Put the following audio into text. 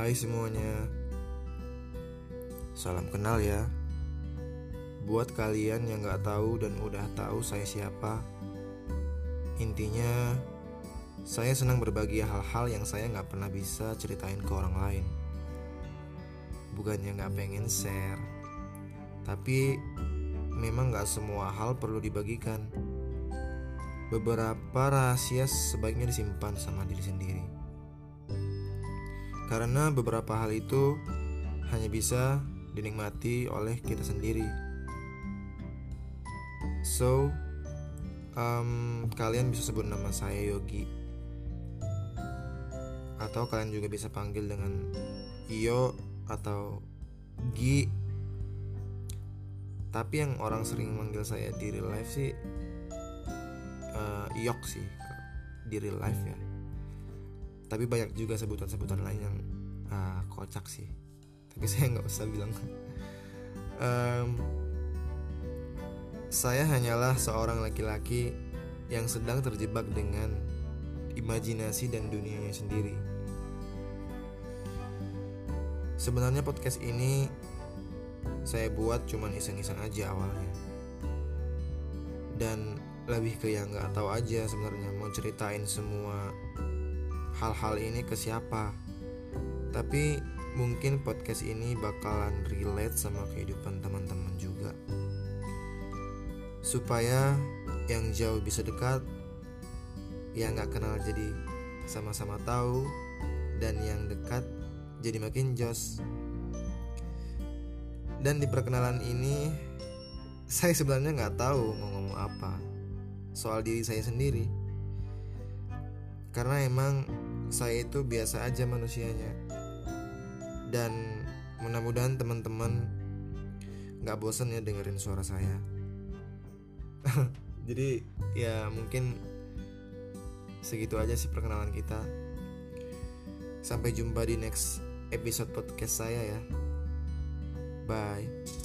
Hai semuanya. Salam kenal ya. Buat kalian yang gak tahu dan udah tahu saya siapa Intinya Saya senang berbagi hal-hal yang saya gak pernah bisa ceritain ke orang lain. Bukannya gak pengen share Tapi Memang gak semua hal perlu dibagikan. Beberapa rahasia sebaiknya disimpan sama diri sendiri. Karena beberapa hal itu hanya bisa dinikmati oleh kita sendiri. So, um, kalian bisa sebut nama saya Yogi, atau kalian juga bisa panggil dengan Iyo atau Gi. Tapi yang orang sering manggil saya di real life sih uh, Yok sih di real life ya tapi banyak juga sebutan-sebutan lain yang uh, kocak sih. Tapi saya nggak usah bilang. Um, saya hanyalah seorang laki-laki yang sedang terjebak dengan imajinasi dan dunianya sendiri. Sebenarnya podcast ini saya buat cuman iseng-iseng aja awalnya. Dan lebih ke yang nggak tahu aja sebenarnya mau ceritain semua hal-hal ini ke siapa. Tapi mungkin podcast ini bakalan relate sama kehidupan teman-teman juga. Supaya yang jauh bisa dekat yang nggak kenal jadi sama-sama tahu dan yang dekat jadi makin jos. Dan di perkenalan ini saya sebenarnya nggak tahu mau ngomong apa soal diri saya sendiri. Karena emang saya itu biasa aja manusianya. Dan mudah-mudahan teman-teman nggak bosan ya dengerin suara saya. Jadi ya mungkin segitu aja sih perkenalan kita. Sampai jumpa di next episode podcast saya ya. Bye